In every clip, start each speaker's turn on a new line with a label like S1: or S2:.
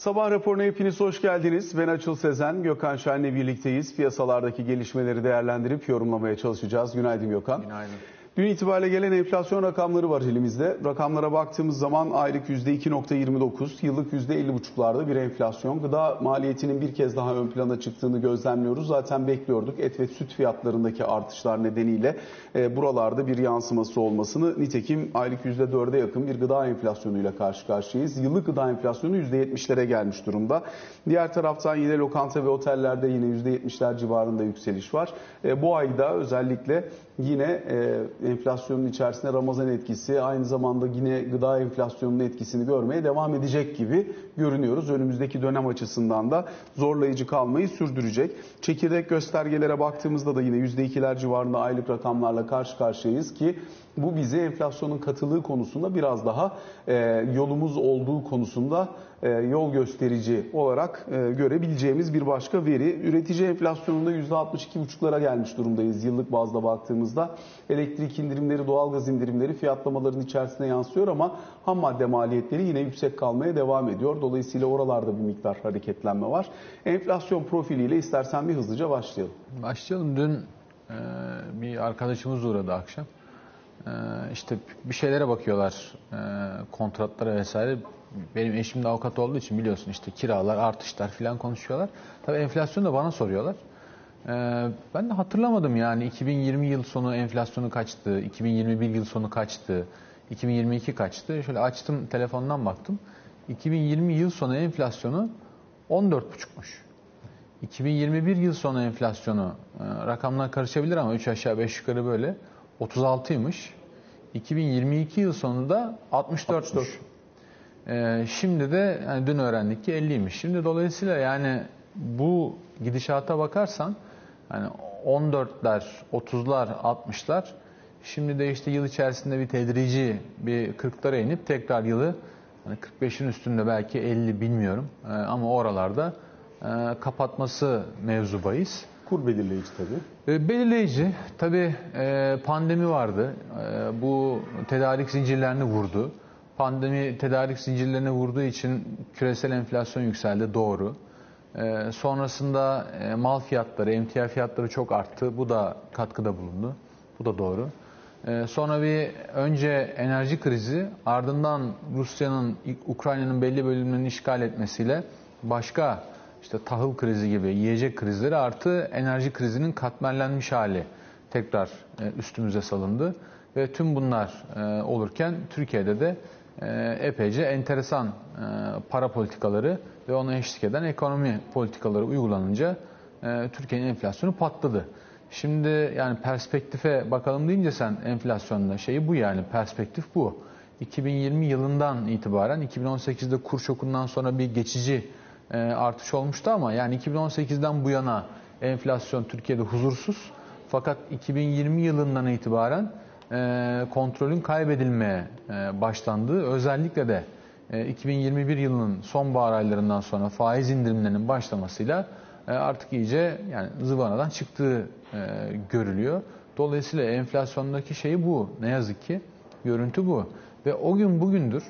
S1: Sabah raporuna hepiniz hoş geldiniz. Ben Açıl Sezen, Gökhan Şahin'le birlikteyiz. Piyasalardaki gelişmeleri değerlendirip yorumlamaya çalışacağız. Günaydın Gökhan.
S2: Günaydın.
S1: Dün itibariyle gelen enflasyon rakamları var elimizde. Rakamlara baktığımız zaman aylık %2.29, yıllık %50.5'larda bir enflasyon. Gıda maliyetinin bir kez daha ön plana çıktığını gözlemliyoruz. Zaten bekliyorduk. Et ve süt fiyatlarındaki artışlar nedeniyle e, buralarda bir yansıması olmasını. Nitekim aylık %4'e yakın bir gıda enflasyonuyla karşı karşıyayız. Yıllık gıda enflasyonu %70'lere gelmiş durumda. Diğer taraftan yine lokanta ve otellerde yine %70'ler civarında yükseliş var. E, bu ayda özellikle yine e, enflasyonun içerisinde Ramazan etkisi aynı zamanda yine gıda enflasyonunun etkisini görmeye devam edecek gibi görünüyoruz. Önümüzdeki dönem açısından da zorlayıcı kalmayı sürdürecek. Çekirdek göstergelere baktığımızda da yine %2'ler civarında aylık rakamlarla karşı karşıyayız ki bu bizi enflasyonun katılığı konusunda biraz daha e, yolumuz olduğu konusunda e, yol gösterici olarak e, görebileceğimiz bir başka veri. Üretici enflasyonunda %62,5'lara gelmiş durumdayız yıllık bazda baktığımızda. Elektrik indirimleri, doğalgaz indirimleri fiyatlamaların içerisine yansıyor ama ham madde maliyetleri yine yüksek kalmaya devam ediyor. Dolayısıyla oralarda bir miktar hareketlenme var. Enflasyon profiliyle istersen bir hızlıca başlayalım.
S2: Başlayalım. Dün e, bir arkadaşımız uğradı akşam. E, işte bir şeylere bakıyorlar, e, kontratlara vesaire. Benim eşim de avukat olduğu için biliyorsun işte kiralar, artışlar falan konuşuyorlar. Tabii enflasyon da bana soruyorlar. E, ben de hatırlamadım yani 2020 yıl sonu enflasyonu kaçtı, 2021 yıl sonu kaçtı, 2022 kaçtı. Şöyle açtım telefondan baktım. 2020 yıl sonu enflasyonu 14,5'muş. 2021 yıl sonu enflasyonu e, rakamlar karışabilir ama 3 aşağı 5 yukarı böyle 36'ymış. 2022 yıl sonunda 64'müş. Ee, şimdi de yani dün öğrendik ki 50'ymiş. Şimdi dolayısıyla yani bu gidişata bakarsan hani 14'ler, 30'lar, 60'lar şimdi de işte yıl içerisinde bir tedrici bir 40'lara inip tekrar yılı hani 45'in üstünde belki 50 bilmiyorum Ee, ama oralarda e, kapatması mevzu bahis.
S1: Kur belirleyici tabii.
S2: E, Belirleyici. Tabii e, pandemi vardı. E, Bu tedarik zincirlerini vurdu. Pandemi tedarik zincirlerine vurduğu için küresel enflasyon yükseldi. Doğru. Sonrasında mal fiyatları, emtia fiyatları çok arttı. Bu da katkıda bulundu. Bu da doğru. Sonra bir önce enerji krizi, ardından Rusya'nın, Ukrayna'nın belli bölümlerini işgal etmesiyle başka işte tahıl krizi gibi yiyecek krizleri artı enerji krizinin katmerlenmiş hali tekrar e, üstümüze salındı. Ve tüm bunlar e, olurken Türkiye'de de e, epeyce enteresan para politikaları ve ona eşlik eden ekonomi politikaları uygulanınca Türkiye'nin enflasyonu patladı. Şimdi yani perspektife bakalım deyince sen enflasyonda şeyi bu yani perspektif bu. 2020 yılından itibaren 2018'de kur şokundan sonra bir geçici e, artış olmuştu ama yani 2018'den bu yana enflasyon Türkiye'de huzursuz. Fakat 2020 yılından itibaren e, kontrolün kaybedilmeye e, başlandığı özellikle de 2021 yılının sonbahar aylarından sonra faiz indirimlerinin başlamasıyla artık iyice yani zıvanadan çıktığı görülüyor. Dolayısıyla enflasyondaki şey bu. Ne yazık ki görüntü bu. Ve o gün bugündür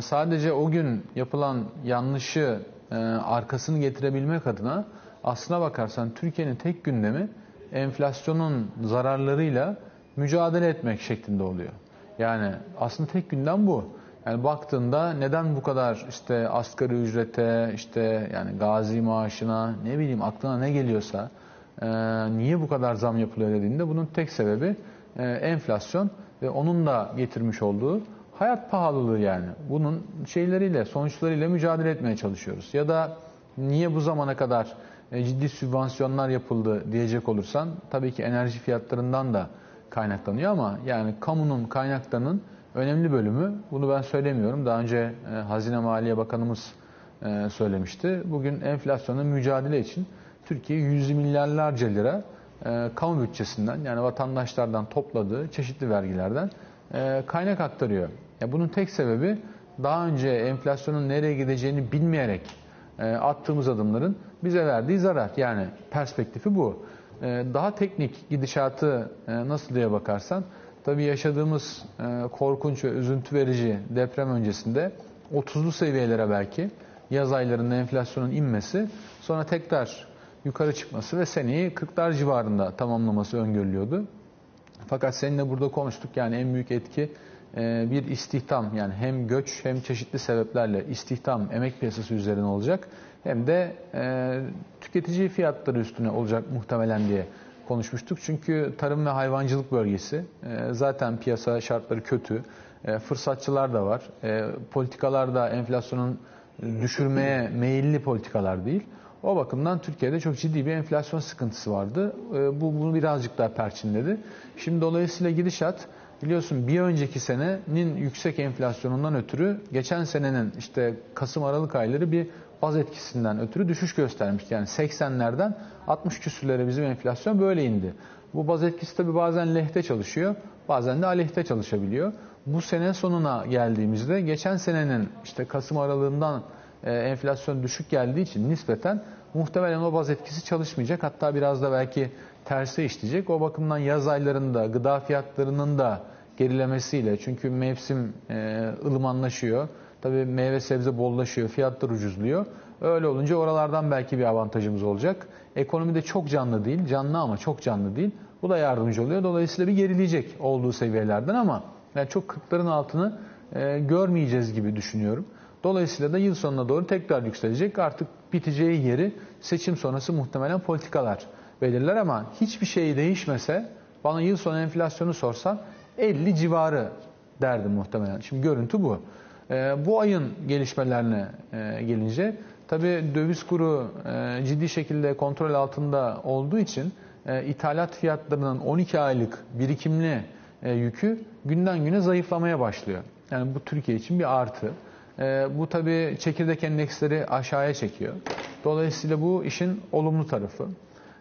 S2: sadece o gün yapılan yanlışı e, arkasını getirebilmek adına aslına bakarsan Türkiye'nin tek gündemi enflasyonun zararlarıyla mücadele etmek şeklinde oluyor. Yani aslında tek gündem bu. Yani baktığında neden bu kadar işte asgari ücrete, işte yani gazi maaşına, ne bileyim aklına ne geliyorsa e, niye bu kadar zam yapılıyor dediğinde bunun tek sebebi e, enflasyon ve onun da getirmiş olduğu hayat pahalılığı yani. Bunun şeyleriyle, sonuçlarıyla mücadele etmeye çalışıyoruz. Ya da niye bu zamana kadar e, ciddi sübvansiyonlar yapıldı diyecek olursan tabii ki enerji fiyatlarından da kaynaklanıyor ama yani kamunun kaynaklarının önemli bölümü bunu ben söylemiyorum. Daha önce e, Hazine Maliye Bakanımız e, söylemişti. Bugün enflasyonla mücadele için Türkiye yüz milyarlarca lira kamu bütçesinden yani vatandaşlardan topladığı çeşitli vergilerden kaynak aktarıyor. Ya bunun tek sebebi daha önce enflasyonun nereye gideceğini bilmeyerek e, attığımız adımların bize verdiği zarar. Yani perspektifi bu. E, daha teknik gidişatı e, nasıl diye bakarsan tabii yaşadığımız e, korkunç ve üzüntü verici deprem öncesinde 30'lu seviyelere belki yaz aylarında enflasyonun inmesi, sonra tekrar yukarı çıkması ve seneyi 40'lar civarında tamamlaması öngörülüyordu. Fakat seninle burada konuştuk yani en büyük etki bir istihdam yani hem göç hem çeşitli sebeplerle istihdam emek piyasası üzerine olacak hem de e, tüketici fiyatları üstüne olacak muhtemelen diye konuşmuştuk. Çünkü tarım ve hayvancılık bölgesi e, zaten piyasa şartları kötü. Fırsatçılar da var. Politikalar da enflasyonun düşürmeye meyilli politikalar değil. O bakımdan Türkiye'de çok ciddi bir enflasyon sıkıntısı vardı. Bu bunu birazcık daha perçinledi. Şimdi dolayısıyla gidişat biliyorsun bir önceki senenin yüksek enflasyonundan ötürü geçen senenin işte Kasım Aralık ayları bir baz etkisinden ötürü düşüş göstermişti. Yani 80'lerden 60 küsürlere bizim enflasyon böyle indi. Bu baz etkisi tabi bazen lehte çalışıyor, bazen de aleyhte çalışabiliyor. Bu sene sonuna geldiğimizde geçen senenin işte Kasım aralığından e, enflasyon düşük geldiği için nispeten muhtemelen o baz etkisi çalışmayacak. Hatta biraz da belki terse işleyecek. O bakımdan yaz aylarında gıda fiyatlarının da gerilemesiyle çünkü mevsim e, ılımanlaşıyor. Tabii meyve sebze bollaşıyor, fiyatlar ucuzluyor. Öyle olunca oralardan belki bir avantajımız olacak. Ekonomi de çok canlı değil, canlı ama çok canlı değil. Bu da yardımcı oluyor. Dolayısıyla bir gerileyecek olduğu seviyelerden ama yani çok 40'ların altını e, görmeyeceğiz gibi düşünüyorum. Dolayısıyla da yıl sonuna doğru tekrar yükselecek. Artık biteceği yeri seçim sonrası muhtemelen politikalar belirler ama hiçbir şey değişmese bana yıl sonu enflasyonu sorsan 50 civarı derdim muhtemelen. Şimdi görüntü bu. E, bu ayın gelişmelerine e, gelince tabi döviz kuru e, ciddi şekilde kontrol altında olduğu için e, ithalat fiyatlarının 12 aylık birikimli e, yükü günden güne zayıflamaya başlıyor. Yani bu Türkiye için bir artı. E, bu tabi çekirdek endeksleri aşağıya çekiyor. Dolayısıyla bu işin olumlu tarafı.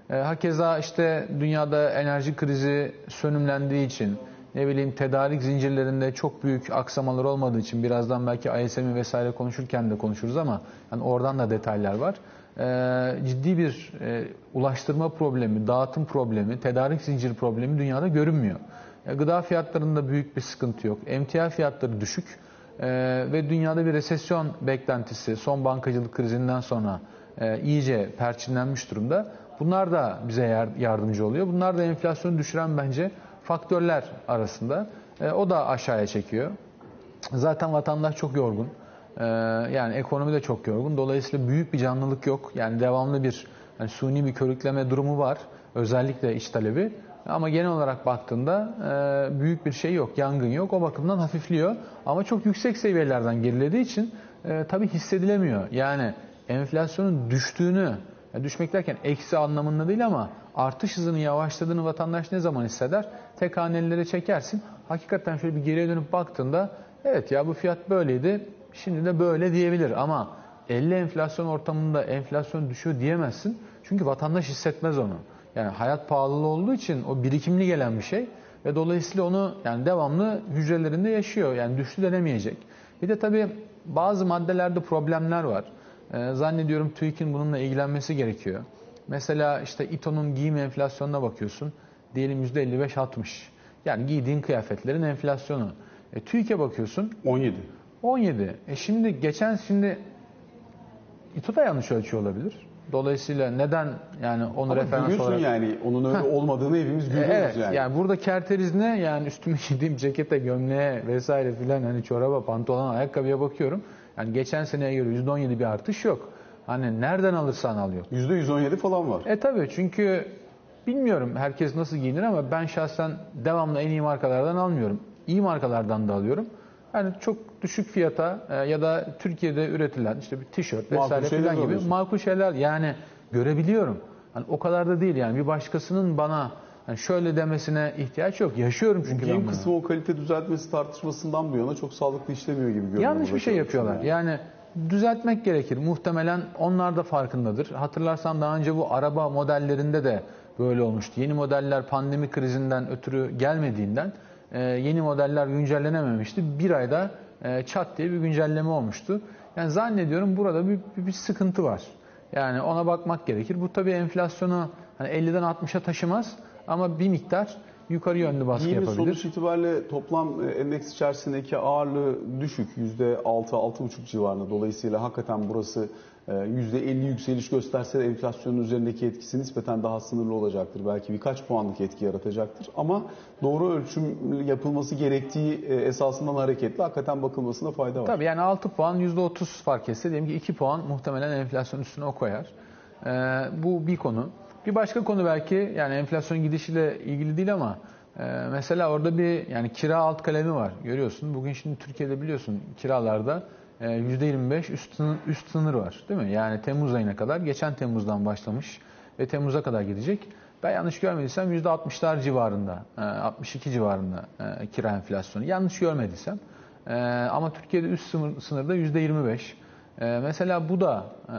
S2: E, hakeza işte dünyada enerji krizi sönümlendiği için ne bileyim tedarik zincirlerinde çok büyük aksamalar olmadığı için birazdan belki ISM'i vesaire konuşurken de konuşuruz ama yani oradan da detaylar var. Ee, ciddi bir e, ulaştırma problemi, dağıtım problemi, tedarik zincir problemi dünyada görünmüyor. E, gıda fiyatlarında büyük bir sıkıntı yok. Emtia fiyatları düşük e, ve dünyada bir resesyon beklentisi son bankacılık krizinden sonra e, iyice perçinlenmiş durumda. Bunlar da bize yardımcı oluyor. Bunlar da enflasyonu düşüren bence faktörler arasında. E, o da aşağıya çekiyor. Zaten vatandaş çok yorgun. E, yani ekonomi de çok yorgun. Dolayısıyla büyük bir canlılık yok. Yani devamlı bir yani suni bir körükleme durumu var. Özellikle iç talebi. Ama genel olarak baktığında e, büyük bir şey yok, yangın yok. O bakımdan hafifliyor. Ama çok yüksek seviyelerden gerilediği için e, tabii hissedilemiyor. Yani enflasyonun düştüğünü, yani düşmek derken eksi anlamında değil ama artış hızının yavaşladığını vatandaş ne zaman hisseder? Tek hanelilere çekersin. Hakikaten şöyle bir geriye dönüp baktığında evet ya bu fiyat böyleydi şimdi de böyle diyebilir ama 50 enflasyon ortamında enflasyon düşüyor diyemezsin. Çünkü vatandaş hissetmez onu. Yani hayat pahalılığı olduğu için o birikimli gelen bir şey ve dolayısıyla onu yani devamlı hücrelerinde yaşıyor. Yani düştü denemeyecek. Bir de tabii bazı maddelerde problemler var. Ee, zannediyorum TÜİK'in bununla ilgilenmesi gerekiyor. Mesela işte İTO'nun giyim enflasyonuna bakıyorsun. Diyelim %55-60. Yani giydiğin kıyafetlerin enflasyonu. E, TÜİK'e bakıyorsun.
S1: 17.
S2: 17. E şimdi geçen şimdi İTO da yanlış ölçüyor olabilir. Dolayısıyla neden yani onu
S1: Ama
S2: referans olarak...
S1: yani onun öyle olmadığını hepimiz görüyoruz
S2: evet,
S1: yani.
S2: Yani burada kerteriz ne? Yani üstüme giydiğim cekete, gömleğe vesaire filan hani çoraba, pantolon, ayakkabıya bakıyorum. Yani geçen seneye göre %17 bir artış yok. Hani nereden alırsan alıyor.
S1: %117 falan var.
S2: E tabii çünkü bilmiyorum herkes nasıl giyinir ama ben şahsen devamlı en iyi markalardan almıyorum. İyi markalardan da alıyorum. Yani çok düşük fiyata e, ya da Türkiye'de üretilen işte bir tişört vesaire falan gibi alıyorsun. makul şeyler yani görebiliyorum. Hani o kadar da değil yani bir başkasının bana yani şöyle demesine ihtiyaç yok. Yaşıyorum çünkü
S1: Giyim
S2: ben bunu.
S1: kısmı o kalite düzeltmesi tartışmasından bu yana çok sağlıklı işlemiyor gibi görünüyor.
S2: Yanlış bir şey yapıyorlar. Yani. yani düzeltmek gerekir. Muhtemelen onlar da farkındadır. Hatırlarsan daha önce bu araba modellerinde de böyle olmuştu. Yeni modeller pandemi krizinden ötürü gelmediğinden e, yeni modeller güncellenememişti. Bir ayda e, çat diye bir güncelleme olmuştu. Yani zannediyorum burada bir, bir, bir sıkıntı var. Yani ona bakmak gerekir. Bu tabii enflasyonu hani 50'den 60'a taşımaz ama bir miktar yukarı yönlü baskı
S1: Yeni
S2: yapabilir.
S1: sonuç itibariyle toplam e, endeks içerisindeki ağırlığı düşük. %6-6,5 civarında. Dolayısıyla hakikaten burası e, %50 yükseliş gösterse de enflasyonun üzerindeki etkisi nispeten daha sınırlı olacaktır. Belki birkaç puanlık etki yaratacaktır. Ama doğru ölçüm yapılması gerektiği e, esasından hareketle hakikaten bakılmasına fayda var.
S2: Tabii yani 6 puan %30 fark etse diyelim ki 2 puan muhtemelen enflasyon üstüne o koyar. Ee, bu bir konu. Bir başka konu belki yani enflasyon gidişiyle ilgili değil ama e, mesela orada bir yani kira alt kalemi var görüyorsun. Bugün şimdi Türkiye'de biliyorsun kiralarda e, %25 üst, sınır, üst sınır var değil mi? Yani Temmuz ayına kadar geçen Temmuz'dan başlamış ve Temmuz'a kadar gidecek. Ben yanlış görmediysem %60'lar civarında, e, 62 civarında e, kira enflasyonu. Yanlış görmediysem. Ee, ama Türkiye'de üst sınır, sınırda %25. Ee, mesela bu da e,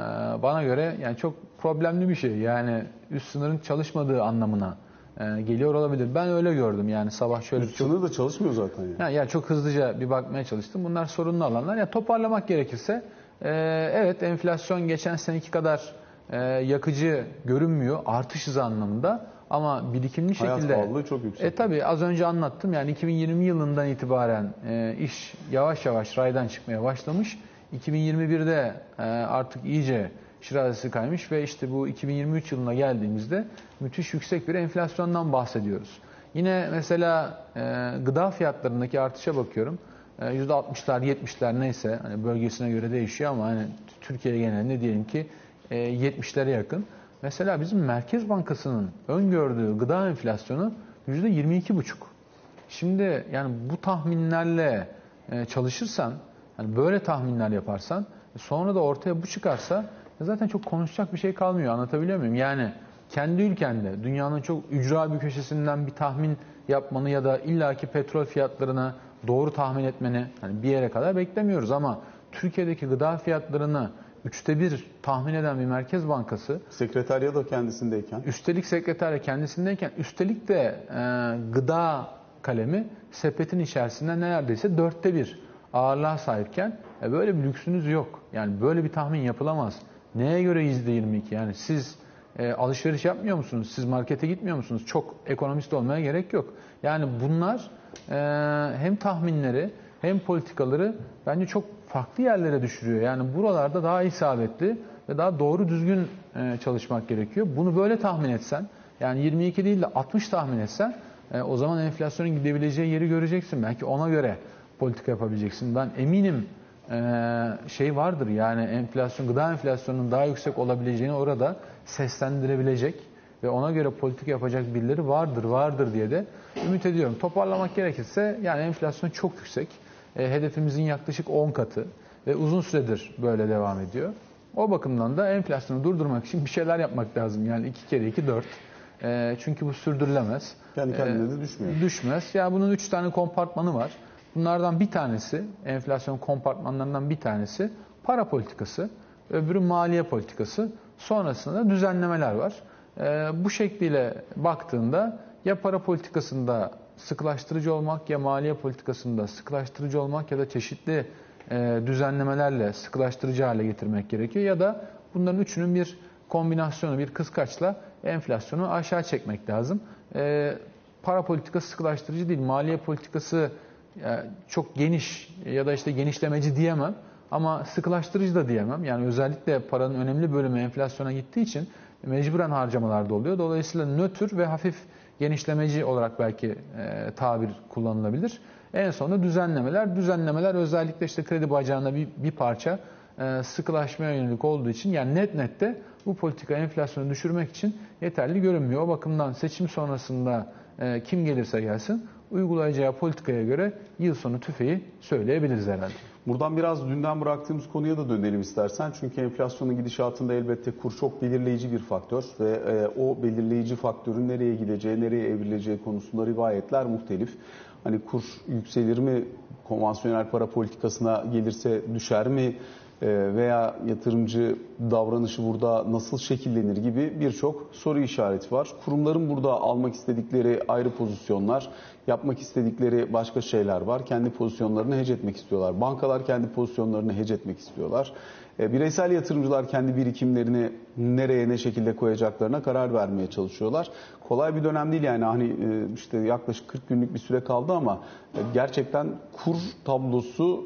S2: bana göre yani çok problemli bir şey. Yani üst sınırın çalışmadığı anlamına e, geliyor olabilir. Ben öyle gördüm yani sabah şöyle
S1: Üst sınır da çalışmıyor zaten yani.
S2: yani, yani çok hızlıca bir bakmaya çalıştım. Bunlar sorunlu alanlar. Yani toparlamak gerekirse e, evet enflasyon geçen seneki kadar e, yakıcı görünmüyor artış hızı anlamında. Ama birikimli
S1: Hayat
S2: şekilde...
S1: pahalılığı çok yüksek.
S2: E tabii az önce anlattım yani 2020 yılından itibaren e, iş yavaş yavaş raydan çıkmaya başlamış. 2021'de e, artık iyice şirazesi kaymış ve işte bu 2023 yılına geldiğimizde müthiş yüksek bir enflasyondan bahsediyoruz. Yine mesela e, gıda fiyatlarındaki artışa bakıyorum. E, %60'lar 70'ler neyse hani bölgesine göre değişiyor ama hani Türkiye genelinde diyelim ki e, 70'lere yakın. Mesela bizim Merkez Bankası'nın öngördüğü gıda enflasyonu %22,5. Şimdi yani bu tahminlerle e, çalışırsan, yani böyle tahminler yaparsan, sonra da ortaya bu çıkarsa zaten çok konuşacak bir şey kalmıyor. Anlatabiliyor muyum? Yani kendi ülkende dünyanın çok ücra bir köşesinden bir tahmin yapmanı ya da illaki petrol fiyatlarına doğru tahmin etmeni hani bir yere kadar beklemiyoruz ama Türkiye'deki gıda fiyatlarını üçte bir tahmin eden bir merkez bankası
S1: Sekreterya da kendisindeyken.
S2: Üstelik sekreter kendisindeyken üstelik de e, gıda kalemi sepetin içerisinde neredeyse dörtte bir ağırlığa sahipken e, böyle bir lüksünüz yok. Yani böyle bir tahmin yapılamaz. Neye göre yüzde 22? Yani siz e, alışveriş yapmıyor musunuz? Siz markete gitmiyor musunuz? Çok ekonomist olmaya gerek yok. Yani bunlar e, hem tahminleri hem politikaları bence çok farklı yerlere düşürüyor. Yani buralarda daha isabetli ve daha doğru düzgün e, çalışmak gerekiyor. Bunu böyle tahmin etsen, yani 22 değil de 60 tahmin etsen, e, o zaman enflasyonun gidebileceği yeri göreceksin. Belki ona göre politika yapabileceksin. Ben eminim e, şey vardır yani enflasyon, gıda enflasyonunun daha yüksek olabileceğini orada seslendirebilecek ve ona göre politika yapacak birileri vardır, vardır diye de ümit ediyorum. Toparlamak gerekirse yani enflasyon çok yüksek. E, hedefimizin yaklaşık 10 katı ve uzun süredir böyle devam ediyor. O bakımdan da enflasyonu durdurmak için bir şeyler yapmak lazım. Yani 2 kere 2 4. E, çünkü bu sürdürülemez.
S1: Kendi kendine de düşmüyor.
S2: Düşmez. Ya bunun 3 tane kompartmanı var. Bunlardan bir tanesi, enflasyon kompartmanlarından bir tanesi para politikası, öbürü maliye politikası, sonrasında düzenlemeler var. E, bu şekliyle baktığında ya para politikasında sıkılaştırıcı olmak ya maliye politikasında sıkılaştırıcı olmak ya da çeşitli e, düzenlemelerle sıkılaştırıcı hale getirmek gerekiyor ya da bunların üçünün bir kombinasyonu, bir kıskaçla enflasyonu aşağı çekmek lazım. E, para politikası sıkılaştırıcı değil, maliye politikası çok geniş ya da işte genişlemeci diyemem ama sıkılaştırıcı da diyemem. Yani özellikle paranın önemli bölümü enflasyona gittiği için mecburen harcamalarda oluyor. Dolayısıyla nötr ve hafif genişlemeci olarak belki e, tabir kullanılabilir. En sonunda düzenlemeler. Düzenlemeler özellikle işte kredi bacağına bir, bir parça e, sıkılaşmaya yönelik olduğu için yani net nette bu politika enflasyonu düşürmek için yeterli görünmüyor. O bakımdan seçim sonrasında e, kim gelirse gelsin uygulayacağı politikaya göre yıl sonu tüfeği söyleyebiliriz herhalde.
S1: Buradan biraz dünden bıraktığımız konuya da dönelim istersen. Çünkü enflasyonun gidişatında elbette kur çok belirleyici bir faktör ve e, o belirleyici faktörün nereye gideceği, nereye evrileceği konusunda rivayetler muhtelif. Hani kur yükselir mi, konvansiyonel para politikasına gelirse düşer mi veya yatırımcı davranışı burada nasıl şekillenir gibi birçok soru işareti var. Kurumların burada almak istedikleri ayrı pozisyonlar, yapmak istedikleri başka şeyler var. Kendi pozisyonlarını hece etmek istiyorlar. Bankalar kendi pozisyonlarını hece etmek istiyorlar. E, bireysel yatırımcılar kendi birikimlerini nereye ne şekilde koyacaklarına karar vermeye çalışıyorlar. Kolay bir dönem değil yani hani e, işte yaklaşık 40 günlük bir süre kaldı ama e, gerçekten kur tablosu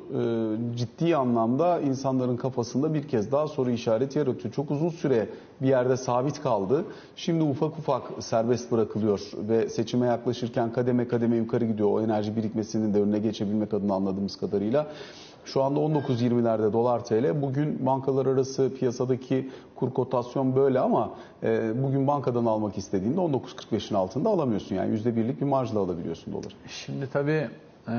S1: ciddi anlamda insanların kafasında bir kez daha soru işareti yaratıyor. Çok uzun süre bir yerde sabit kaldı. Şimdi ufak ufak serbest bırakılıyor ve seçime yaklaşırken kademe kademe yukarı gidiyor. O enerji birikmesinin de önüne geçebilmek adına anladığımız kadarıyla. Şu anda 19.20'lerde dolar TL. Bugün bankalar arası piyasadaki kur kotasyon böyle ama e, bugün bankadan almak istediğinde 19.45'in altında alamıyorsun. Yani %1'lik bir marjla alabiliyorsun doları.
S2: Şimdi tabii e,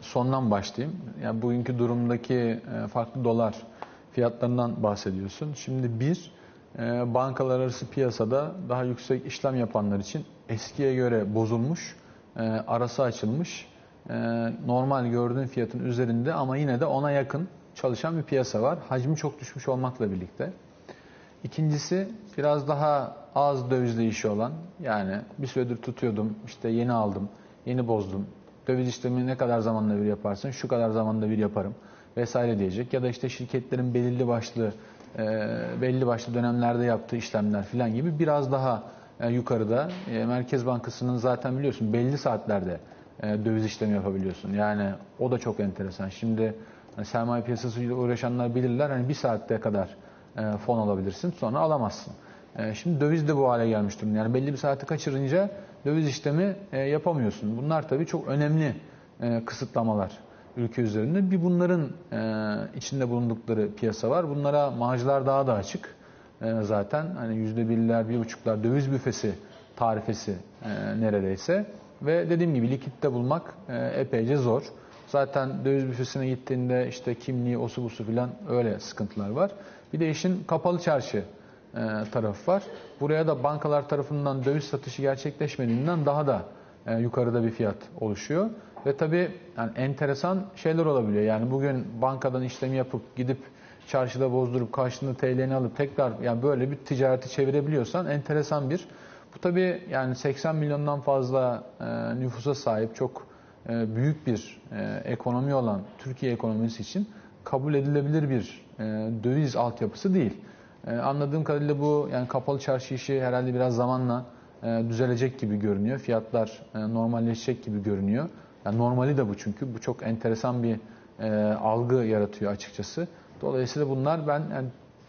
S2: sondan başlayayım. Yani bugünkü durumdaki e, farklı dolar fiyatlarından bahsediyorsun. Şimdi bir, e, bankalar arası piyasada daha yüksek işlem yapanlar için eskiye göre bozulmuş, e, arası açılmış, normal gördüğün fiyatın üzerinde ama yine de ona yakın çalışan bir piyasa var. Hacmi çok düşmüş olmakla birlikte. İkincisi biraz daha az dövizle işi olan yani bir süredir tutuyordum işte yeni aldım yeni bozdum döviz işlemi ne kadar zamanla bir yaparsın şu kadar zamanda bir yaparım vesaire diyecek ya da işte şirketlerin belirli başlı e, belli başlı dönemlerde yaptığı işlemler filan gibi biraz daha e, yukarıda e, Merkez Bankası'nın zaten biliyorsun belli saatlerde döviz işlemi yapabiliyorsun yani o da çok enteresan şimdi hani sermaye piyasasıyla uğraşanlar bilirler hani bir saatte kadar e, fon alabilirsin sonra alamazsın. E, Şimdi döviz de bu hale gelmiş durumda. Yani belli bir saati kaçırınca döviz işlemi e, yapamıyorsun. Bunlar tabii çok önemli e, kısıtlamalar ülke üzerinde. Bir bunların e, içinde bulundukları piyasa var. Bunlara marjlar daha da açık e, zaten. Hani yüzde birler, bir buçuklar döviz büfesi tarifesi e, neredeyse. Ve dediğim gibi likitte bulmak e, epeyce zor. Zaten döviz büfesine gittiğinde işte kimliği, osu busu filan öyle sıkıntılar var. Bir de işin kapalı çarşı e, tarafı var. Buraya da bankalar tarafından döviz satışı gerçekleşmediğinden daha da e, yukarıda bir fiyat oluşuyor. Ve tabii yani enteresan şeyler olabiliyor. Yani bugün bankadan işlemi yapıp gidip çarşıda bozdurup karşılığında TL'ni alıp tekrar yani böyle bir ticareti çevirebiliyorsan enteresan bir. Bu tabii yani 80 milyondan fazla e, nüfusa sahip çok e, büyük bir e, ekonomi olan Türkiye ekonomisi için kabul edilebilir bir e, döviz altyapısı değil. E, anladığım kadarıyla bu yani kapalı çarşı işi herhalde biraz zamanla e, düzelecek gibi görünüyor. Fiyatlar e, normalleşecek gibi görünüyor. Yani normali de bu çünkü. Bu çok enteresan bir e, algı yaratıyor açıkçası. Dolayısıyla bunlar ben yani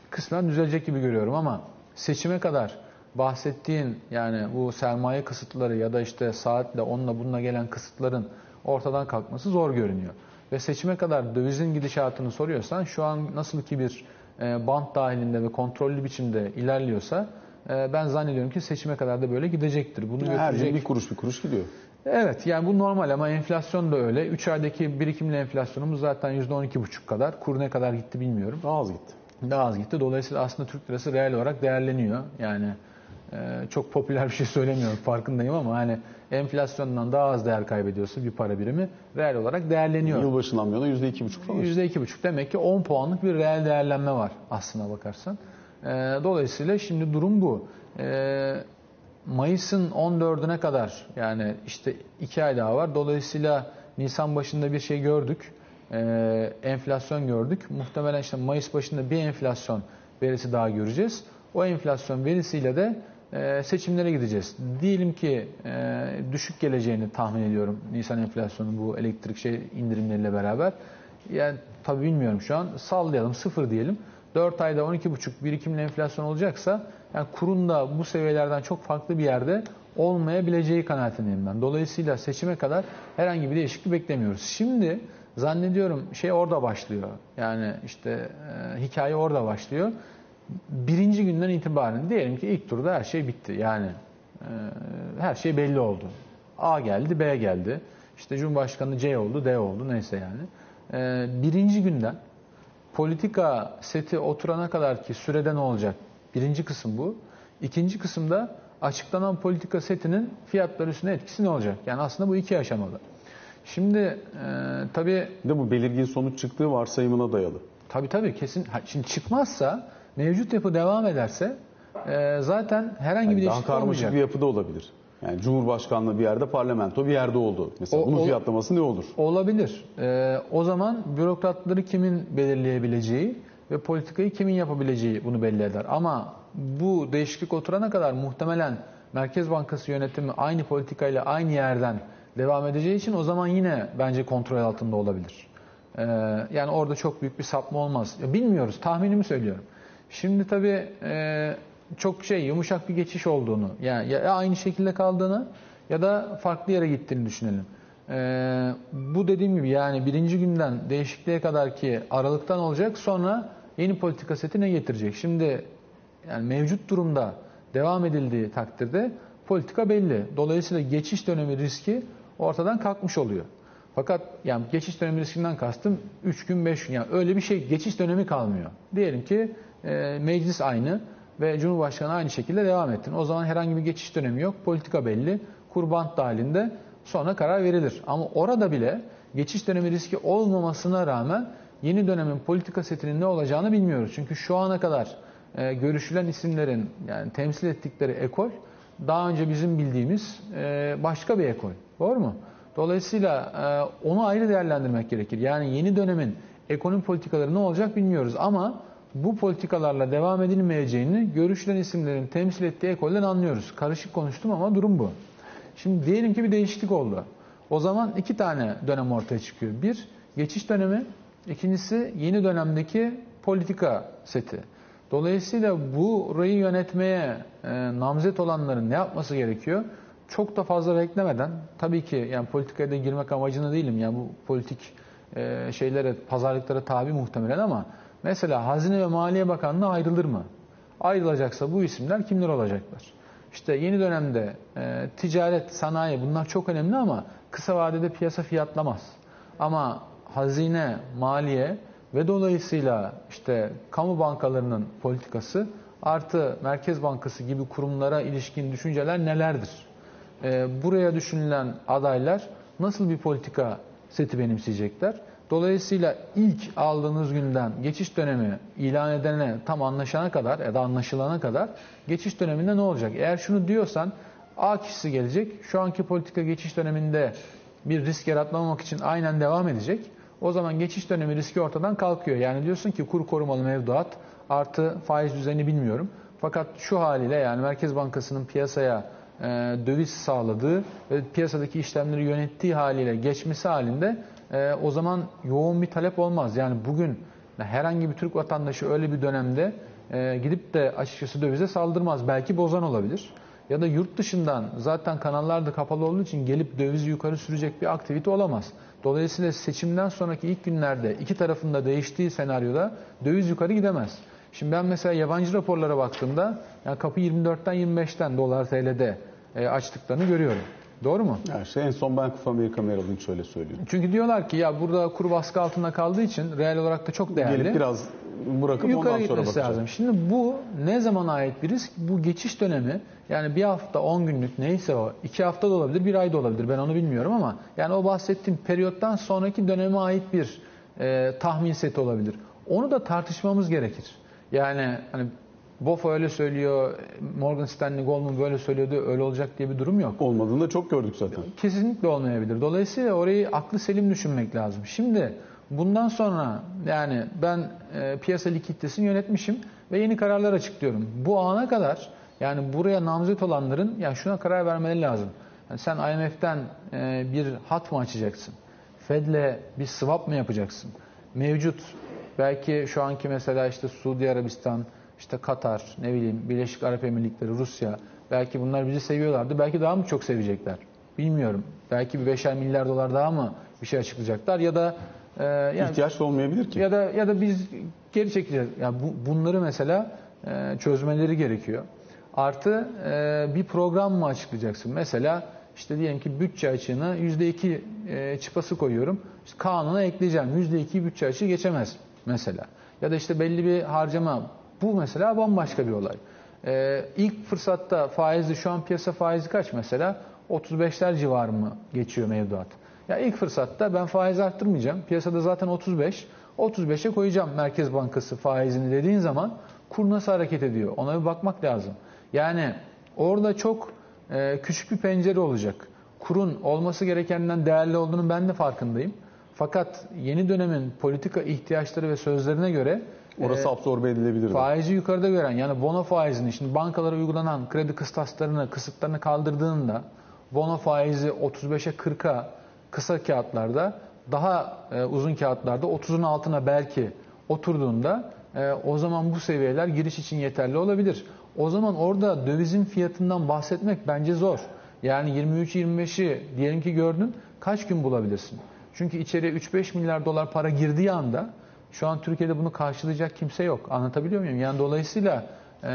S2: kısmen düzelecek gibi görüyorum ama seçime kadar bahsettiğin yani bu sermaye kısıtları ya da işte saatle onunla bununla gelen kısıtların ortadan kalkması zor görünüyor. Ve seçime kadar dövizin gidişatını soruyorsan şu an nasıl ki bir e, bant dahilinde ve kontrollü biçimde ilerliyorsa e, ben zannediyorum ki seçime kadar da böyle gidecektir. Bunu
S1: Her gün bir kuruş bir kuruş gidiyor.
S2: Evet yani bu normal ama enflasyon da öyle. 3 aydaki birikimli enflasyonumuz zaten %12,5 kadar. Kur ne kadar gitti bilmiyorum.
S1: Daha az gitti.
S2: Daha az gitti. Dolayısıyla aslında Türk lirası reel olarak değerleniyor. Yani çok popüler bir şey söylemiyorum farkındayım ama hani enflasyondan daha az değer kaybediyorsa bir para birimi reel olarak değerleniyor.
S1: Yılbaşından bu yana %2,5 falan.
S2: %2,5 demek ki 10 puanlık bir reel değerlenme var aslına bakarsan. Ee, dolayısıyla şimdi durum bu. Ee, Mayıs'ın 14'üne kadar yani işte 2 ay daha var. Dolayısıyla Nisan başında bir şey gördük. Ee, enflasyon gördük. Muhtemelen işte Mayıs başında bir enflasyon verisi daha göreceğiz. O enflasyon verisiyle de e, seçimlere gideceğiz. Diyelim ki e, düşük geleceğini tahmin ediyorum Nisan enflasyonu bu elektrik şey indirimleriyle beraber. Yani tabii bilmiyorum şu an. Sallayalım sıfır diyelim. 4 ayda 12,5 birikimli enflasyon olacaksa yani kurun da bu seviyelerden çok farklı bir yerde olmayabileceği kanaatindeyim ben. Dolayısıyla seçime kadar herhangi bir değişiklik beklemiyoruz. Şimdi zannediyorum şey orada başlıyor. Yani işte e, hikaye orada başlıyor. Birinci günden itibaren diyelim ki ilk turda her şey bitti. Yani e, her şey belli oldu. A geldi, B geldi. İşte Cumhurbaşkanı C oldu, D oldu neyse yani. E, birinci günden politika seti oturana kadar ki sürede ne olacak? Birinci kısım bu. İkinci kısımda açıklanan politika setinin fiyatlar üstüne etkisi ne olacak? Yani aslında bu iki aşamalı. Şimdi e, tabii
S1: Bir de bu belirgin sonuç çıktığı varsayımına dayalı.
S2: Tabii tabii kesin. Şimdi çıkmazsa mevcut yapı devam ederse e, zaten herhangi bir
S1: Yani daha
S2: değişiklik
S1: karmaşık
S2: olmayacak.
S1: bir yapıda olabilir. Yani Cumhurbaşkanlığı bir yerde, parlamento bir yerde oldu. Mesela
S2: O-
S1: bunun fiyatlaması ne olur?
S2: Olabilir. E, o zaman bürokratları kimin belirleyebileceği ve politikayı kimin yapabileceği bunu belli eder. Ama bu değişiklik oturana kadar muhtemelen Merkez Bankası yönetimi aynı politikayla aynı yerden devam edeceği için o zaman yine bence kontrol altında olabilir. Ee, yani orada çok büyük bir sapma olmaz. Ya bilmiyoruz, tahminimi söylüyorum. Şimdi tabii e, çok şey yumuşak bir geçiş olduğunu, yani ya aynı şekilde kaldığını ya da farklı yere gittiğini düşünelim. Ee, bu dediğim gibi yani birinci günden değişikliğe kadar ki aralıktan olacak sonra yeni politika seti ne getirecek? Şimdi yani mevcut durumda devam edildiği takdirde politika belli. Dolayısıyla geçiş dönemi riski ortadan kalkmış oluyor. Fakat yani geçiş dönemi riskinden kastım 3 gün 5 gün yani öyle bir şey geçiş dönemi kalmıyor. Diyelim ki e, meclis aynı ve Cumhurbaşkanı aynı şekilde devam ettin. O zaman herhangi bir geçiş dönemi yok. Politika belli. Kurban dahilinde sonra karar verilir. Ama orada bile geçiş dönemi riski olmamasına rağmen yeni dönemin politika setinin ne olacağını bilmiyoruz. Çünkü şu ana kadar e, görüşülen isimlerin yani temsil ettikleri ekol daha önce bizim bildiğimiz e, başka bir ekol. Doğru mu? Dolayısıyla e, onu ayrı değerlendirmek gerekir. Yani yeni dönemin ekonomi politikaları ne olacak bilmiyoruz ama bu politikalarla devam edilmeyeceğini görüşülen isimlerin temsil ettiği ekolden anlıyoruz. Karışık konuştum ama durum bu. Şimdi diyelim ki bir değişiklik oldu. O zaman iki tane dönem ortaya çıkıyor. Bir, geçiş dönemi. İkincisi yeni dönemdeki politika seti. Dolayısıyla burayı yönetmeye e, namzet olanların ne yapması gerekiyor? Çok da fazla beklemeden, tabii ki yani politikaya da girmek amacında değilim. Yani bu politik e, şeylere, pazarlıklara tabi muhtemelen ama mesela Hazine ve Maliye Bakanlığı ayrılır mı? Ayrılacaksa bu isimler kimler olacaklar? İşte yeni dönemde e, ticaret, sanayi bunlar çok önemli ama kısa vadede piyasa fiyatlamaz. Ama hazine, maliye ve dolayısıyla işte kamu bankalarının politikası artı Merkez Bankası gibi kurumlara ilişkin düşünceler nelerdir? E, buraya düşünülen adaylar nasıl bir politika seti benimseyecekler? Dolayısıyla ilk aldığınız günden geçiş dönemi ilan edene tam anlaşana kadar ya da anlaşılana kadar geçiş döneminde ne olacak? Eğer şunu diyorsan A kişisi gelecek. Şu anki politika geçiş döneminde bir risk yaratmamak için aynen devam edecek. O zaman geçiş dönemi riski ortadan kalkıyor. Yani diyorsun ki kur korumalı mevduat artı faiz düzeni bilmiyorum. Fakat şu haliyle yani Merkez Bankası'nın piyasaya e, döviz sağladığı ve piyasadaki işlemleri yönettiği haliyle geçmesi halinde e, o zaman yoğun bir talep olmaz. Yani bugün herhangi bir Türk vatandaşı öyle bir dönemde e, gidip de açıkçası dövize saldırmaz. Belki bozan olabilir. Ya da yurt dışından zaten kanallar da kapalı olduğu için gelip dövizi yukarı sürecek bir aktivite olamaz. Dolayısıyla seçimden sonraki ilk günlerde iki tarafında değiştiği senaryoda döviz yukarı gidemez. Şimdi ben mesela yabancı raporlara baktığımda yani kapı 24'ten 25'ten dolar TL'de e, açtıklarını görüyorum. Doğru mu?
S1: Yani işte en son Bank of America Merrill Lynch şöyle söylüyor.
S2: Çünkü diyorlar ki ya burada kur baskı altında kaldığı için reel olarak da çok değerli.
S1: Gelip biraz bırakıp
S2: Yukarı
S1: ondan sonra bakacak.
S2: lazım. Şimdi bu ne zaman ait bir risk? Bu geçiş dönemi yani bir hafta 10 günlük neyse o iki hafta da olabilir bir ay da olabilir ben onu bilmiyorum ama yani o bahsettiğim periyottan sonraki döneme ait bir e, tahmin seti olabilir. Onu da tartışmamız gerekir. Yani hani BOFA öyle söylüyor, Morgan Stanley, Goldman böyle söylüyordu, öyle olacak diye bir durum yok.
S1: Olmadığını da çok gördük zaten.
S2: Kesinlikle olmayabilir. Dolayısıyla orayı aklı selim düşünmek lazım. Şimdi bundan sonra yani ben e, piyasa likiditesini yönetmişim ve yeni kararlar açıklıyorum. Bu ana kadar yani buraya namzet olanların ya şuna karar vermeleri lazım. Yani sen IMF'den e, bir hat mı açacaksın? Fed'le bir swap mı yapacaksın? Mevcut belki şu anki mesela işte Suudi Arabistan, işte Katar, ne bileyim Birleşik Arap Emirlikleri, Rusya belki bunlar bizi seviyorlardı. Belki daha mı çok sevecekler? Bilmiyorum. Belki bir beşer milyar dolar daha mı bir şey açıklayacaklar ya da e, yani
S1: İhtiyaç da olmayabilir ki.
S2: ya da ya da biz geri çekeceğiz. Ya bu, bunları mesela e, çözmeleri gerekiyor. Artı e, bir program mı açıklayacaksın? Mesela işte diyelim ki bütçe açığına %2 e, çıpası koyuyorum. İşte kanuna ekleyeceğim. %2 bütçe açığı geçemez mesela. Ya da işte belli bir harcama. Bu mesela bambaşka bir olay. E, ilk fırsatta faizli şu an piyasa faizi kaç mesela? 35'ler civarı mı geçiyor mevduat? Ya ilk fırsatta ben faiz arttırmayacağım. Piyasada zaten 35. 35'e koyacağım Merkez Bankası faizini dediğin zaman kur nasıl hareket ediyor? Ona bir bakmak lazım. Yani orada çok e, küçük bir pencere olacak. Kurun olması gerekenden değerli olduğunu ben de farkındayım. Fakat yeni dönemin politika ihtiyaçları ve sözlerine göre
S1: Orası absorbe edilebilirdi.
S2: faizi yukarıda gören yani bono faizini şimdi bankalara uygulanan kredi kıstaslarını kısıtlarını kaldırdığında bono faizi 35'e 40'a kısa kağıtlarda daha e, uzun kağıtlarda 30'un altına belki oturduğunda e, o zaman bu seviyeler giriş için yeterli olabilir. O zaman orada dövizin fiyatından bahsetmek bence zor. Yani 23-25'i diyelim ki gördün kaç gün bulabilirsin? Çünkü içeriye 3-5 milyar dolar para girdiği anda şu an Türkiye'de bunu karşılayacak kimse yok. Anlatabiliyor muyum? Yani dolayısıyla e,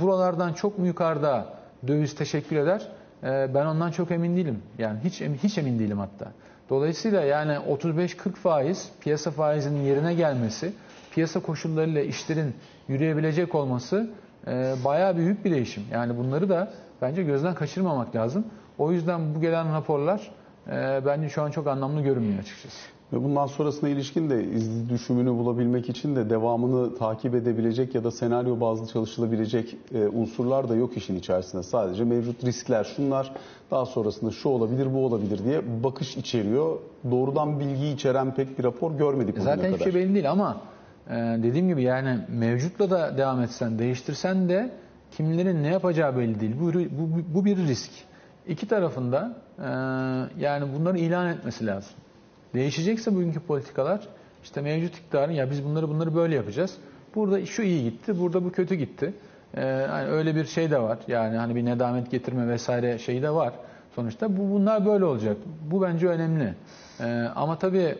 S2: buralardan çok mu yukarıda döviz teşekkür eder? E, ben ondan çok emin değilim. Yani hiç hiç emin değilim hatta. Dolayısıyla yani 35-40 faiz piyasa faizinin yerine gelmesi, piyasa koşullarıyla işlerin yürüyebilecek olması e, bayağı büyük bir değişim. Yani bunları da bence gözden kaçırmamak lazım. O yüzden bu gelen raporlar e, bence şu an çok anlamlı görünmüyor açıkçası.
S1: Ve bundan sonrasına ilişkin de izli düşümünü bulabilmek için de devamını takip edebilecek ya da senaryo bazlı çalışılabilecek e, unsurlar da yok işin içerisinde. Sadece mevcut riskler şunlar, daha sonrasında şu olabilir, bu olabilir diye bakış içeriyor. Doğrudan bilgi içeren pek bir rapor görmedik bugüne
S2: Zaten hiçbir
S1: kadar.
S2: şey belli değil ama e, dediğim gibi yani mevcutla da devam etsen, değiştirsen de kimlerin ne yapacağı belli değil. Bu, bu, bu bir risk. İki tarafında e, yani bunları ilan etmesi lazım. Değişecekse bugünkü politikalar işte mevcut iktidarın ya biz bunları bunları böyle yapacağız. Burada şu iyi gitti, burada bu kötü gitti. Ee, hani öyle bir şey de var. Yani hani bir nedamet getirme vesaire şeyi de var. Sonuçta bu bunlar böyle olacak. Bu bence önemli. Ee, ama tabii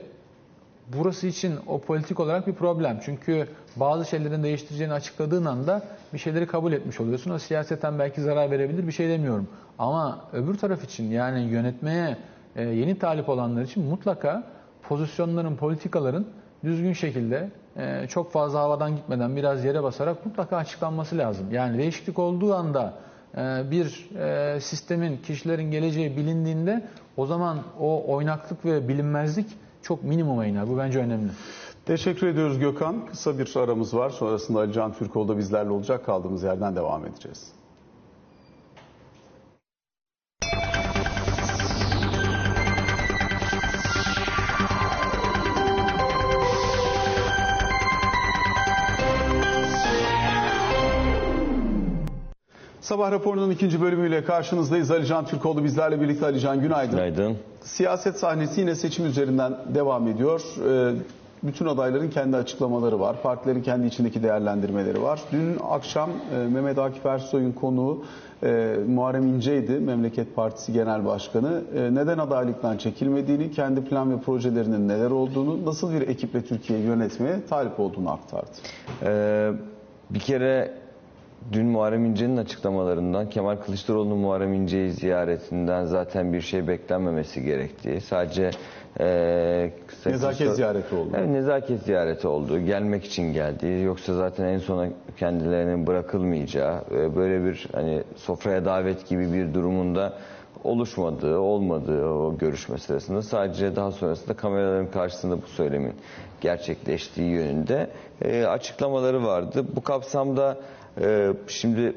S2: burası için o politik olarak bir problem. Çünkü bazı şeylerin değiştireceğini açıkladığın anda bir şeyleri kabul etmiş oluyorsun. O siyaseten belki zarar verebilir bir şey demiyorum. Ama öbür taraf için yani yönetmeye yeni talip olanlar için mutlaka pozisyonların, politikaların düzgün şekilde e, çok fazla havadan gitmeden biraz yere basarak mutlaka açıklanması lazım. Yani değişiklik olduğu anda e, bir e, sistemin, kişilerin geleceği bilindiğinde o zaman o oynaklık ve bilinmezlik çok minimuma iner. Bu bence önemli.
S1: Teşekkür ediyoruz Gökhan. Kısa bir aramız var. Sonrasında Ali Can Türkoğlu da bizlerle olacak. Kaldığımız yerden devam edeceğiz. Sabah raporunun ikinci bölümüyle karşınızdayız. Ali Can Türkoğlu bizlerle birlikte. Ali Can günaydın.
S3: Günaydın.
S1: Siyaset sahnesi yine seçim üzerinden devam ediyor. Ee, Bütün adayların kendi açıklamaları var. Partilerin kendi içindeki değerlendirmeleri var. Dün akşam e, Mehmet Akif Ersoy'un konuğu e, Muharrem İnce'ydi. Memleket Partisi Genel Başkanı. E, neden adaylıktan çekilmediğini, kendi plan ve projelerinin neler olduğunu, nasıl bir ekiple Türkiye'yi yönetmeye talip olduğunu aktardı.
S3: Ee, bir kere dün Muharrem İnce'nin açıklamalarından Kemal Kılıçdaroğlu'nun Muharrem İnce'yi ziyaretinden zaten bir şey beklenmemesi gerektiği. Sadece e,
S1: Nezaket ziyareti oldu.
S3: Evet, nezaket ziyareti oldu. Gelmek için geldi. Yoksa zaten en sona kendilerinin bırakılmayacağı, e, böyle bir hani sofraya davet gibi bir durumunda oluşmadığı, olmadığı o görüşme sırasında sadece daha sonrasında kameraların karşısında bu söylemin gerçekleştiği yönünde e, açıklamaları vardı. Bu kapsamda e, şimdi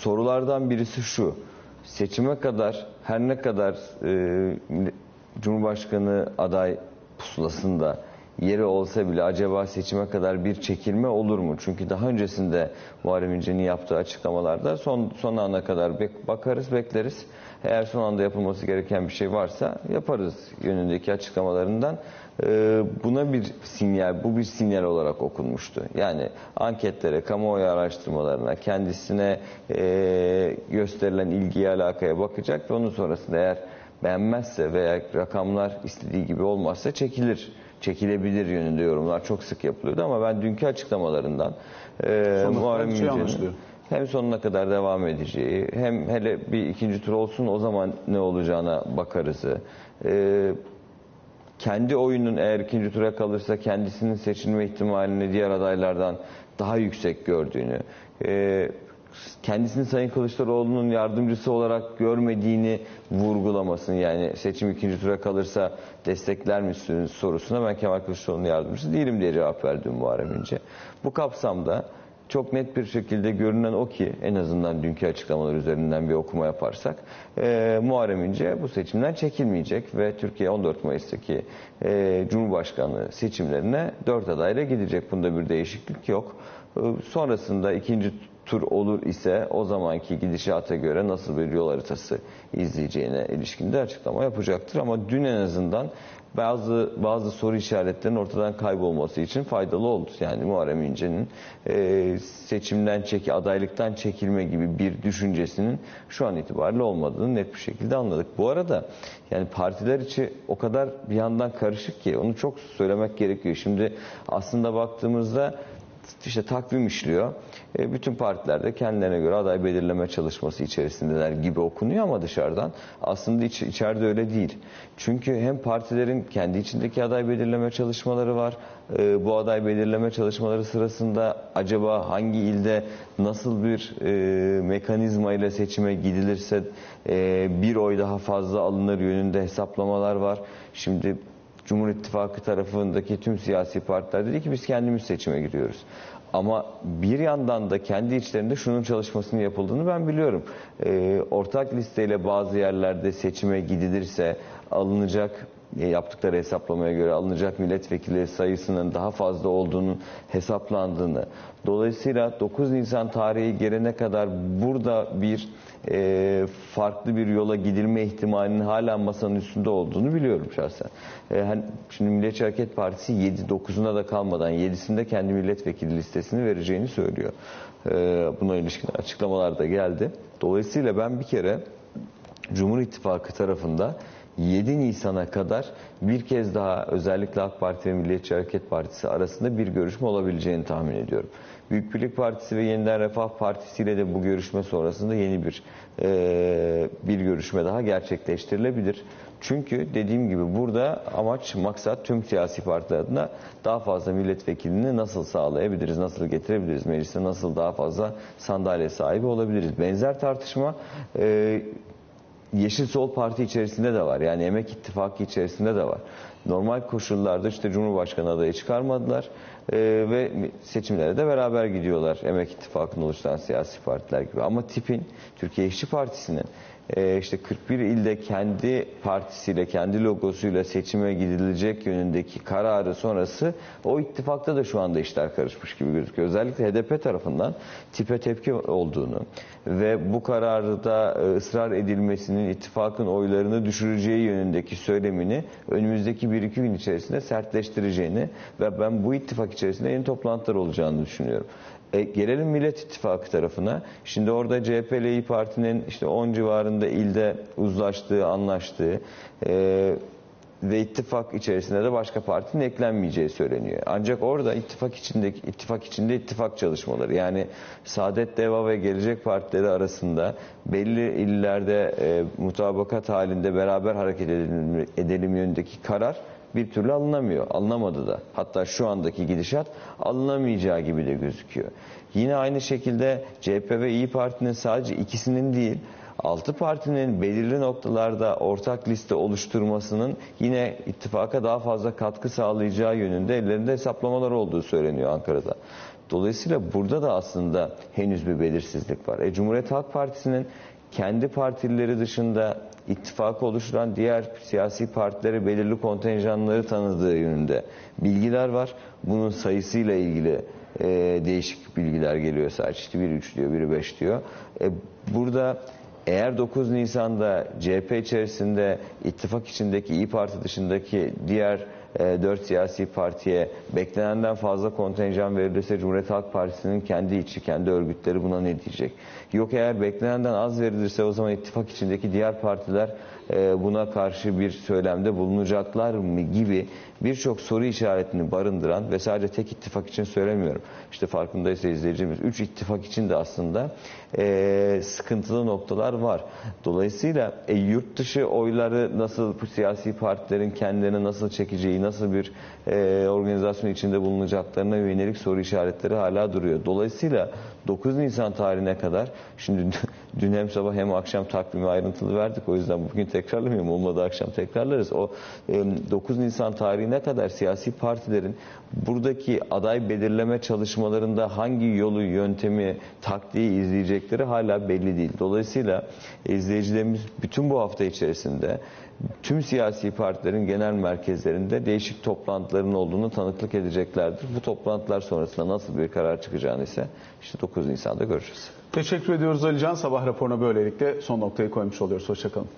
S3: sorulardan birisi şu. Seçime kadar her ne kadar e, Cumhurbaşkanı aday pusulasında yeri olsa bile acaba seçime kadar bir çekilme olur mu? Çünkü daha öncesinde Muharrem İnce'nin yaptığı açıklamalarda son, son ana kadar bek- bakarız, bekleriz. Eğer son anda yapılması gereken bir şey varsa yaparız yönündeki açıklamalarından. E, buna bir sinyal, bu bir sinyal olarak okunmuştu. Yani anketlere, kamuoyu araştırmalarına, kendisine e, gösterilen ilgiye, alakaya bakacak ve onun sonrasında eğer beğenmezse veya rakamlar istediği gibi olmazsa çekilir. Çekilebilir yönünde yorumlar çok sık yapılıyordu ama ben dünkü açıklamalarından e, Muharrem
S1: şey
S3: İnce'nin hem sonuna kadar devam edeceği hem hele bir ikinci tur olsun o zaman ne olacağına bakarızı. E, kendi oyunun eğer ikinci tura kalırsa kendisinin seçilme ihtimalini diğer adaylardan daha yüksek gördüğünü, e, kendisini Sayın Kılıçdaroğlu'nun yardımcısı olarak görmediğini vurgulamasını yani seçim ikinci tura kalırsa destekler misiniz sorusuna ben Kemal Kılıçdaroğlu'nun yardımcısı değilim diye cevap verdim Muharrem İnce. Bu kapsamda çok net bir şekilde görünen o ki en azından dünkü açıklamalar üzerinden bir okuma yaparsak e, Muharrem İnce bu seçimden çekilmeyecek ve Türkiye 14 Mayıs'taki e, Cumhurbaşkanlığı seçimlerine 4 adayla gidecek. Bunda bir değişiklik yok. E, sonrasında ikinci tur olur ise o zamanki gidişata göre nasıl bir yol haritası izleyeceğine ilişkin de açıklama yapacaktır. Ama dün en azından bazı bazı soru işaretlerinin ortadan kaybolması için faydalı oldu. Yani Muharrem İnce'nin e, seçimden çeki, adaylıktan çekilme gibi bir düşüncesinin şu an itibariyle olmadığını net bir şekilde anladık. Bu arada yani partiler içi o kadar bir yandan karışık ki onu çok söylemek gerekiyor. Şimdi aslında baktığımızda işte takvim işliyor. E, bütün partiler de kendilerine göre aday belirleme çalışması içerisindeler gibi okunuyor ama dışarıdan aslında iç, içeride öyle değil. Çünkü hem partilerin kendi içindeki aday belirleme çalışmaları var. E, bu aday belirleme çalışmaları sırasında acaba hangi ilde nasıl bir e, mekanizma ile seçime gidilirse e, bir oy daha fazla alınır yönünde hesaplamalar var. Şimdi Cumhur İttifakı tarafındaki tüm siyasi partiler dedi ki biz kendimiz seçime giriyoruz. Ama bir yandan da kendi içlerinde şunun çalışmasını yapıldığını ben biliyorum. Ee, ortak listeyle bazı yerlerde seçime gidilirse alınacak e, yaptıkları hesaplamaya göre alınacak milletvekili sayısının daha fazla olduğunu hesaplandığını. Dolayısıyla 9 Nisan tarihi gelene kadar burada bir e, farklı bir yola gidilme ihtimalinin hala masanın üstünde olduğunu biliyorum şahsen. E, hani şimdi Milliyetçi Hareket Partisi 7-9'una da kalmadan 7'sinde kendi milletvekili listesini vereceğini söylüyor. E, buna ilişkin açıklamalar da geldi. Dolayısıyla ben bir kere Cumhur İttifakı tarafında 7 Nisan'a kadar bir kez daha özellikle AK Parti ve Milliyetçi Hareket Partisi arasında bir görüşme olabileceğini tahmin ediyorum. Büyük Birlik Partisi ve Yeniden Refah Partisi ile de bu görüşme sonrasında yeni bir e, bir görüşme daha gerçekleştirilebilir. Çünkü dediğim gibi burada amaç, maksat tüm siyasi partiler adına daha fazla milletvekilini nasıl sağlayabiliriz, nasıl getirebiliriz, mecliste nasıl daha fazla sandalye sahibi olabiliriz. Benzer tartışma e, Yeşil Sol Parti içerisinde de var. Yani Emek İttifakı içerisinde de var. Normal koşullarda işte Cumhurbaşkanı adayı çıkarmadılar e, ve seçimlere de beraber gidiyorlar Emek İttifakı'nın oluşturan siyasi partiler gibi. Ama tipin Türkiye İşçi Partisi'nin e, işte 41 ilde kendi partisiyle, kendi logosuyla seçime gidilecek yönündeki kararı sonrası o ittifakta da şu anda işler karışmış gibi gözüküyor. Özellikle HDP tarafından tipe tepki olduğunu ve bu kararı da e, ısrar edilmesinin ittifakın oylarını düşüreceği yönündeki söylemini önümüzdeki 1-2 gün içerisinde sertleştireceğini ve ben bu ittifak içerisinde yeni toplantılar olacağını düşünüyorum. E, gelelim Millet İttifakı tarafına. Şimdi orada CHP ile İYİ Parti'nin işte 10 civarında ilde uzlaştığı, anlaştığı e, ve ittifak içerisinde de başka partinin eklenmeyeceği söyleniyor. Ancak orada ittifak içindeki ittifak içinde ittifak çalışmaları yani Saadet Deva ve Gelecek Partileri arasında belli illerde e, mutabakat halinde beraber hareket edelim, edelim yönündeki karar bir türlü alınamıyor. Alınamadı da. Hatta şu andaki gidişat alınamayacağı gibi de gözüküyor. Yine aynı şekilde CHP ve İyi Parti'nin sadece ikisinin değil, altı partinin belirli noktalarda ortak liste oluşturmasının yine ittifaka daha fazla katkı sağlayacağı yönünde ellerinde hesaplamalar olduğu söyleniyor Ankara'da. Dolayısıyla burada da aslında henüz bir belirsizlik var. E, Cumhuriyet Halk Partisi'nin kendi partileri dışında ittifakı oluşturan diğer siyasi partilere belirli kontenjanları tanıdığı yönünde bilgiler var. Bunun sayısıyla ilgili e, değişik bilgiler geliyor sadece. İşte biri 3 diyor, biri 5 diyor. E, burada eğer 9 Nisan'da CHP içerisinde ittifak içindeki İyi Parti dışındaki diğer e, 4 siyasi partiye beklenenden fazla kontenjan verilirse Cumhuriyet Halk Partisi'nin kendi içi, kendi örgütleri buna ne diyecek? Yok eğer beklenenden az verilirse o zaman ittifak içindeki diğer partiler buna karşı bir söylemde bulunacaklar mı gibi birçok soru işaretini barındıran ve sadece tek ittifak için söylemiyorum. İşte farkındaysa izleyicimiz 3 ittifak için de aslında e, sıkıntılı noktalar var. Dolayısıyla e, yurt dışı oyları nasıl siyasi partilerin kendilerini nasıl çekeceği, nasıl bir e, organizasyon içinde bulunacaklarına yönelik soru işaretleri hala duruyor. Dolayısıyla 9 Nisan tarihine kadar şimdi dün hem sabah hem akşam takvimi ayrıntılı verdik. O yüzden bugün tekrarlamıyorum. Olmadı akşam tekrarlarız. O e, 9 Nisan tarihine kadar siyasi partilerin buradaki aday belirleme çalışmalarında hangi yolu, yöntemi, taktiği izleyecekleri hala belli değil. Dolayısıyla izleyicilerimiz bütün bu hafta içerisinde tüm siyasi partilerin genel merkezlerinde değişik toplantıların olduğunu tanıklık edeceklerdir. Bu toplantılar sonrasında nasıl bir karar çıkacağını ise işte 9 Nisan'da göreceğiz.
S1: Teşekkür ediyoruz Alican. Sabah raporuna böylelikle son noktayı koymuş oluyoruz. Hoşçakalın.